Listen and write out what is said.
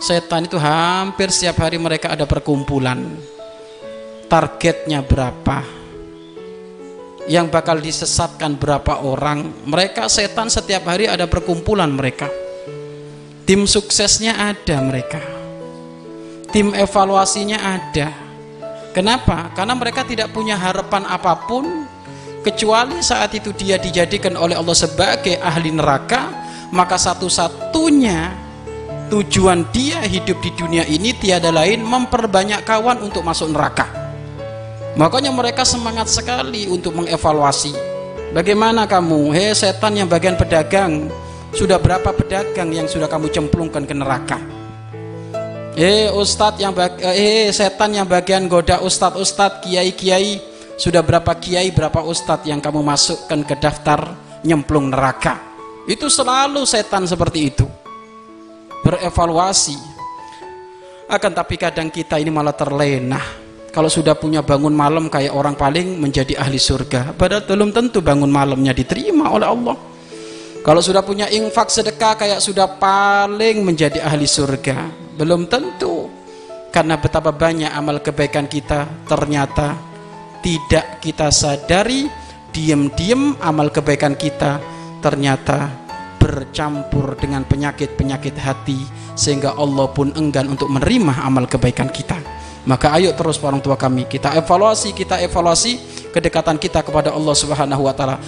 setan itu hampir setiap hari mereka ada perkumpulan. Targetnya berapa? Yang bakal disesatkan berapa orang? Mereka setan setiap hari ada perkumpulan mereka. Tim suksesnya ada mereka. Tim evaluasinya ada. Kenapa? karena mereka tidak punya harapan apa pun kecuali saat itu dia dijadikan oleh Allah sebagai ahli neraka maka satu-satunya tujuan dia hidup di dunia ini tiada lain memperbanyak kawan untuk masuk neraka. Makanya mereka semangat sekali untuk mengevaluasi. Bagaimana kamu? Hei setan yang bagian pedagang sudah berapa pedagang yang sudah kamu cemplungkan ke neraka? Hei ustadz yang eh setan yang bagian goda ustadz ustadz kiai kiai sudah berapa kiai berapa ustadz yang kamu masukkan ke daftar nyemplung neraka? Itu selalu setan seperti itu berevaluasi. Akan tapi kadang kita ini malah terlena kalau sudah punya bangun malam kayak orang paling menjadi ahli surga. Padahal belum tentu bangun malamnya diterima oleh Allah. Kalau sudah punya infak sedekah kayak sudah paling menjadi ahli surga. Belum tentu. Karena betapa banyak amal kebaikan kita ternyata tidak kita sadari diam-diam amal kebaikan kita ternyata bercampur dengan penyakit-penyakit hati sehingga Allah pun enggan untuk menerima amal kebaikan kita. Maka ayo terus orang tua kami kita evaluasi kita evaluasi kedekatan kita kepada Allah Subhanahu wa taala